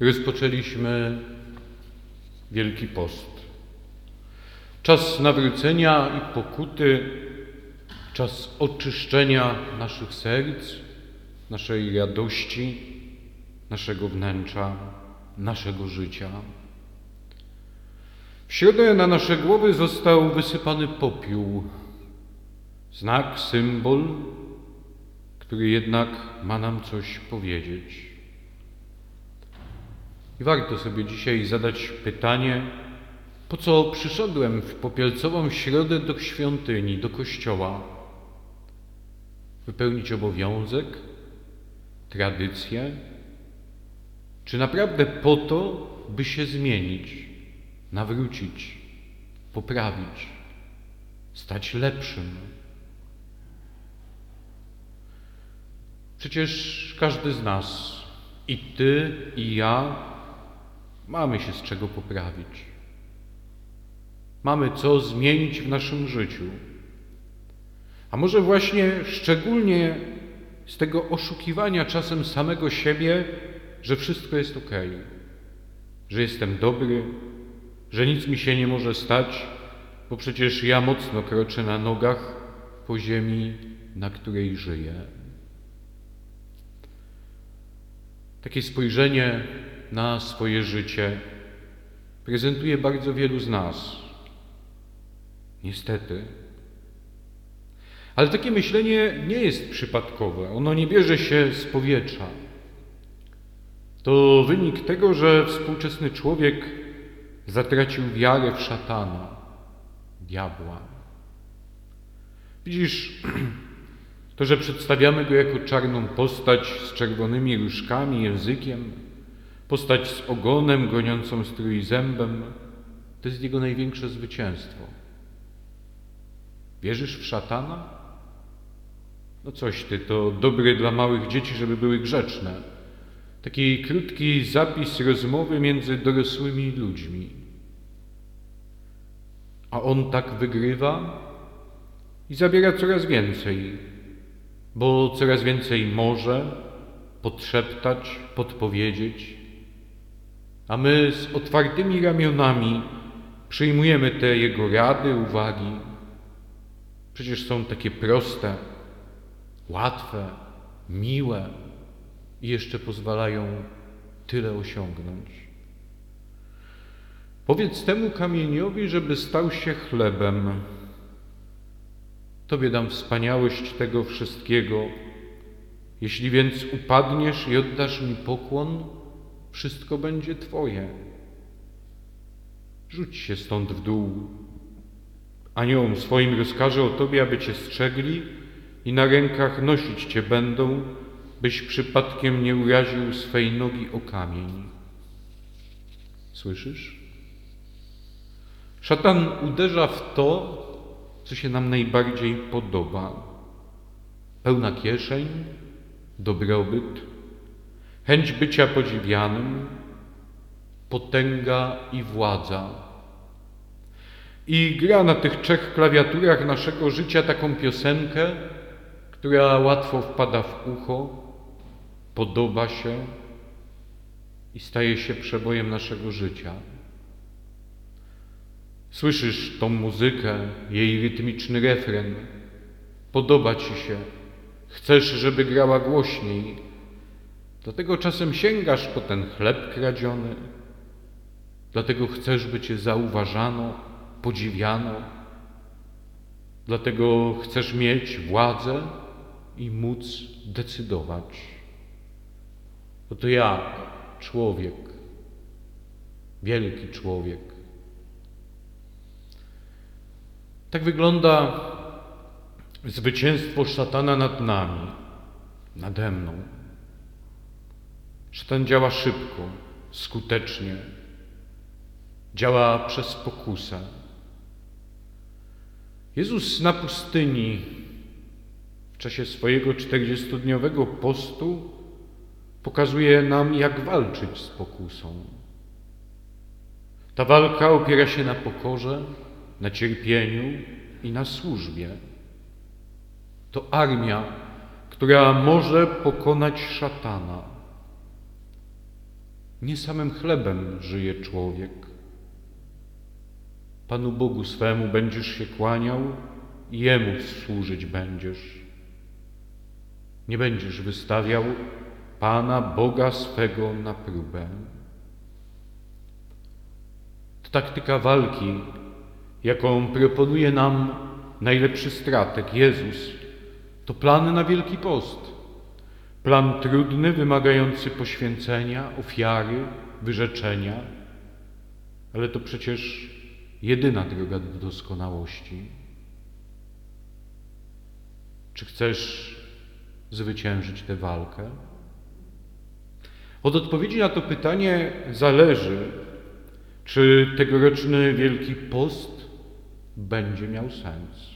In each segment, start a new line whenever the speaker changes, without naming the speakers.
rozpoczęliśmy Wielki Post. Czas nawrócenia i pokuty, czas oczyszczenia naszych serc, naszej radości, naszego wnętrza, naszego życia. W środę na nasze głowy został wysypany popiół, znak, symbol, który jednak ma nam coś powiedzieć. I warto sobie dzisiaj zadać pytanie, po co przyszedłem w popielcową środę do świątyni, do kościoła? Wypełnić obowiązek, tradycję? Czy naprawdę po to, by się zmienić, nawrócić, poprawić, stać lepszym? Przecież każdy z nas, i ty, i ja, mamy się z czego poprawić. Mamy co zmienić w naszym życiu. A może właśnie szczególnie z tego oszukiwania czasem samego siebie, że wszystko jest ok, że jestem dobry, że nic mi się nie może stać, bo przecież ja mocno kroczę na nogach po ziemi, na której żyję. Takie spojrzenie na swoje życie prezentuje bardzo wielu z nas. Niestety. Ale takie myślenie nie jest przypadkowe. Ono nie bierze się z powietrza. To wynik tego, że współczesny człowiek zatracił wiarę w szatana, diabła. Widzisz, to, że przedstawiamy go jako czarną postać z czerwonymi różkami, językiem, postać z ogonem goniącą strój zębem, to jest jego największe zwycięstwo. Wierzysz w szatana? No coś ty, to dobre dla małych dzieci, żeby były grzeczne. Taki krótki zapis rozmowy między dorosłymi ludźmi. A on tak wygrywa i zabiera coraz więcej bo coraz więcej może podszeptać, podpowiedzieć, a my z otwartymi ramionami przyjmujemy te Jego rady, uwagi. Przecież są takie proste, łatwe, miłe i jeszcze pozwalają tyle osiągnąć. Powiedz temu kamieniowi, żeby stał się chlebem. Tobie dam wspaniałość tego wszystkiego. Jeśli więc upadniesz i oddasz mi pokłon, wszystko będzie Twoje. Rzuć się stąd w dół. Aniołom swoim rozkaże o Tobie, aby Cię strzegli i na rękach nosić Cię będą, byś przypadkiem nie uraził swej nogi o kamień. Słyszysz? Szatan uderza w to, co się nam najbardziej podoba. Pełna kieszeń, dobrobyt, chęć bycia podziwianym, potęga i władza. I gra na tych trzech klawiaturach naszego życia taką piosenkę, która łatwo wpada w ucho, podoba się i staje się przebojem naszego życia. Słyszysz tą muzykę, jej rytmiczny refren, podoba ci się, chcesz, żeby grała głośniej, dlatego czasem sięgasz po ten chleb kradziony, dlatego chcesz, by cię zauważano, podziwiano, dlatego chcesz mieć władzę i móc decydować. Oto ja, człowiek, wielki człowiek, Tak wygląda zwycięstwo szatana nad nami, nade mną. Szatan działa szybko, skutecznie, działa przez pokusę. Jezus na pustyni w czasie swojego czterdziestodniowego postu pokazuje nam, jak walczyć z pokusą. Ta walka opiera się na pokorze, na cierpieniu i na służbie. To armia, która może pokonać szatana. Nie samym chlebem żyje człowiek. Panu Bogu swemu będziesz się kłaniał i Jemu służyć będziesz. Nie będziesz wystawiał Pana Boga swego na próbę. To taktyka walki, jaką proponuje nam najlepszy strateg Jezus. To plan na Wielki Post. Plan trudny, wymagający poświęcenia, ofiary, wyrzeczenia, ale to przecież jedyna droga do doskonałości. Czy chcesz zwyciężyć tę walkę? Od odpowiedzi na to pytanie zależy, czy tegoroczny Wielki Post będzie miał sens.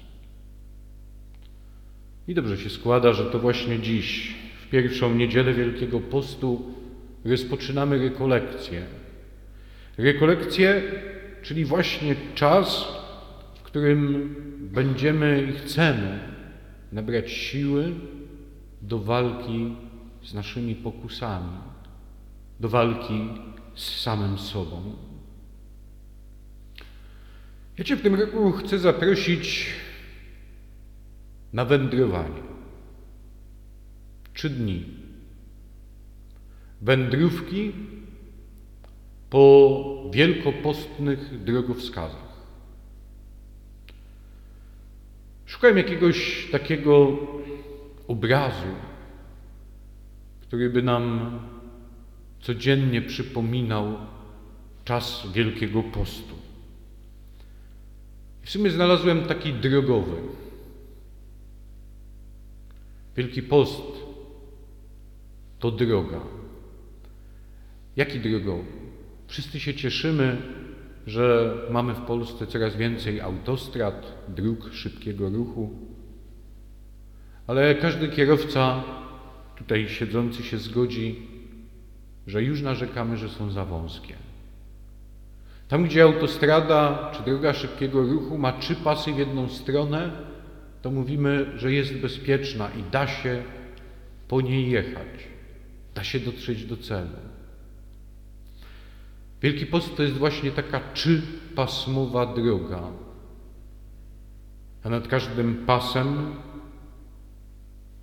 I dobrze się składa, że to właśnie dziś, pierwszą niedzielę Wielkiego Postu, rozpoczynamy rekolekcję. Rekolekcję, czyli właśnie czas, w którym będziemy i chcemy nabrać siły do walki z naszymi pokusami, do walki z samym sobą. Ja Cię w tym roku chcę zaprosić na wędrowanie. Trzy dni. Wędrówki po wielkopostnych drogowskazach. Szukałem jakiegoś takiego obrazu, który by nam codziennie przypominał czas Wielkiego Postu. W sumie znalazłem taki drogowy. Wielki Post to droga. Jaki drogowy? Wszyscy się cieszymy, że mamy w Polsce coraz więcej autostrad, dróg szybkiego ruchu, ale każdy kierowca tutaj siedzący się zgodzi, że już narzekamy, że są za wąskie. Tam, gdzie autostrada czy droga szybkiego ruchu ma trzy pasy w jedną stronę, to mówimy, że jest bezpieczna i da się po niej jechać, da się dotrzeć do celu. Wielki Post to jest właśnie taka trzypasmowa droga, a nad każdym pasem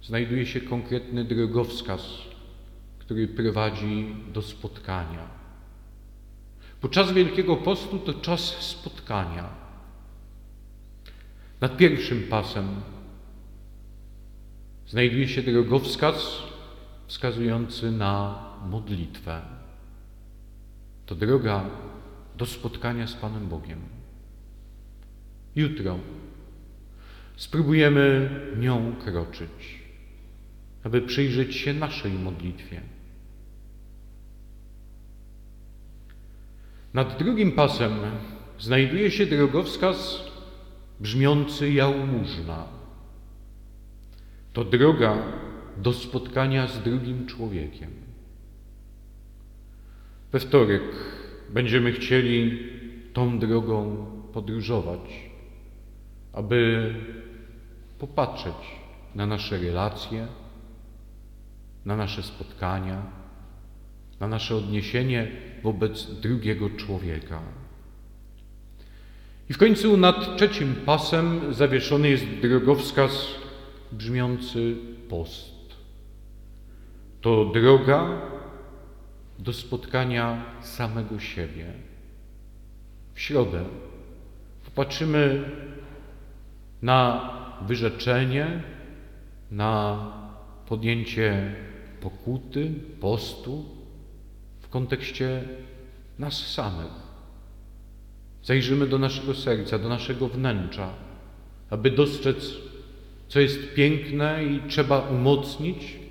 znajduje się konkretny drogowskaz, który prowadzi do spotkania. Podczas Wielkiego Postu to czas spotkania. Nad pierwszym pasem znajduje się drogowskaz wskazujący na modlitwę. To droga do spotkania z Panem Bogiem. Jutro spróbujemy nią kroczyć, aby przyjrzeć się naszej modlitwie. Nad drugim pasem znajduje się drogowskaz brzmiący jałmużna. To droga do spotkania z drugim człowiekiem. We wtorek będziemy chcieli tą drogą podróżować, aby popatrzeć na nasze relacje, na nasze spotkania, na nasze odniesienie wobec drugiego człowieka. I w końcu nad trzecim pasem zawieszony jest drogowskaz brzmiący post. To droga do spotkania samego siebie. W środę popatrzymy na wyrzeczenie, na podjęcie pokuty, postu w kontekście nas samych. Zajrzymy do naszego serca, do naszego wnętrza, aby dostrzec, co jest piękne i trzeba umocnić,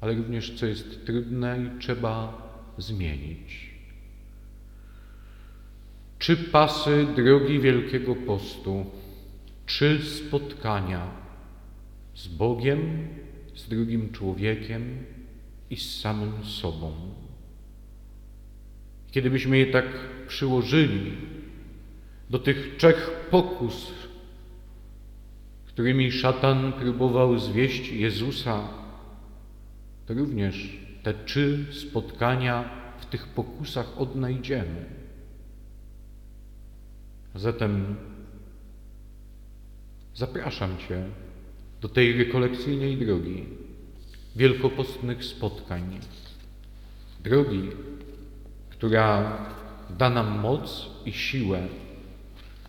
ale również co jest trudne i trzeba zmienić. Trzy pasy drogi Wielkiego Postu, trzy spotkania z Bogiem, z drugim człowiekiem i z samym sobą. Kiedybyśmy je tak przyłożyli do tych trzech pokus, którymi szatan próbował zwieść Jezusa, również te trzy spotkania w tych pokusach odnajdziemy. Zatem zapraszam Cię do tej rekolekcyjnej drogi, wielkopostnych spotkań, drogi, która da nam moc i siłę,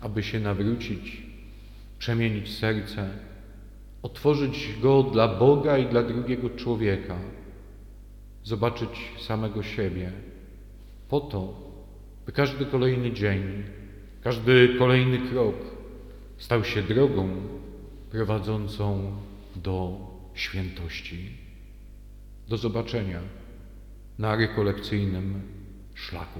aby się nawrócić, przemienić serce, otworzyć go dla Boga i dla drugiego człowieka, zobaczyć samego siebie, po to, by każdy kolejny dzień, każdy kolejny krok stał się drogą prowadzącą do świętości. Do zobaczenia na rekolekcyjnym szlaku.